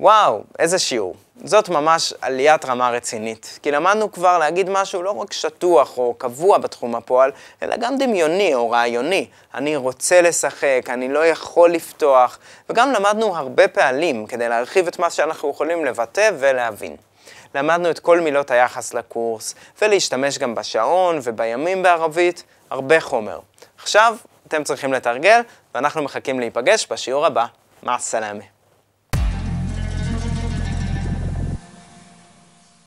וואו, איזה שיעור. זאת ממש עליית רמה רצינית, כי למדנו כבר להגיד משהו לא רק שטוח או קבוע בתחום הפועל, אלא גם דמיוני או רעיוני. אני רוצה לשחק, אני לא יכול לפתוח, וגם למדנו הרבה פעלים כדי להרחיב את מה שאנחנו יכולים לבטא ולהבין. למדנו את כל מילות היחס לקורס, ולהשתמש גם בשעון ובימים בערבית, הרבה חומר. עכשיו אתם צריכים לתרגל, ואנחנו מחכים להיפגש בשיעור הבא. מע סלאמה.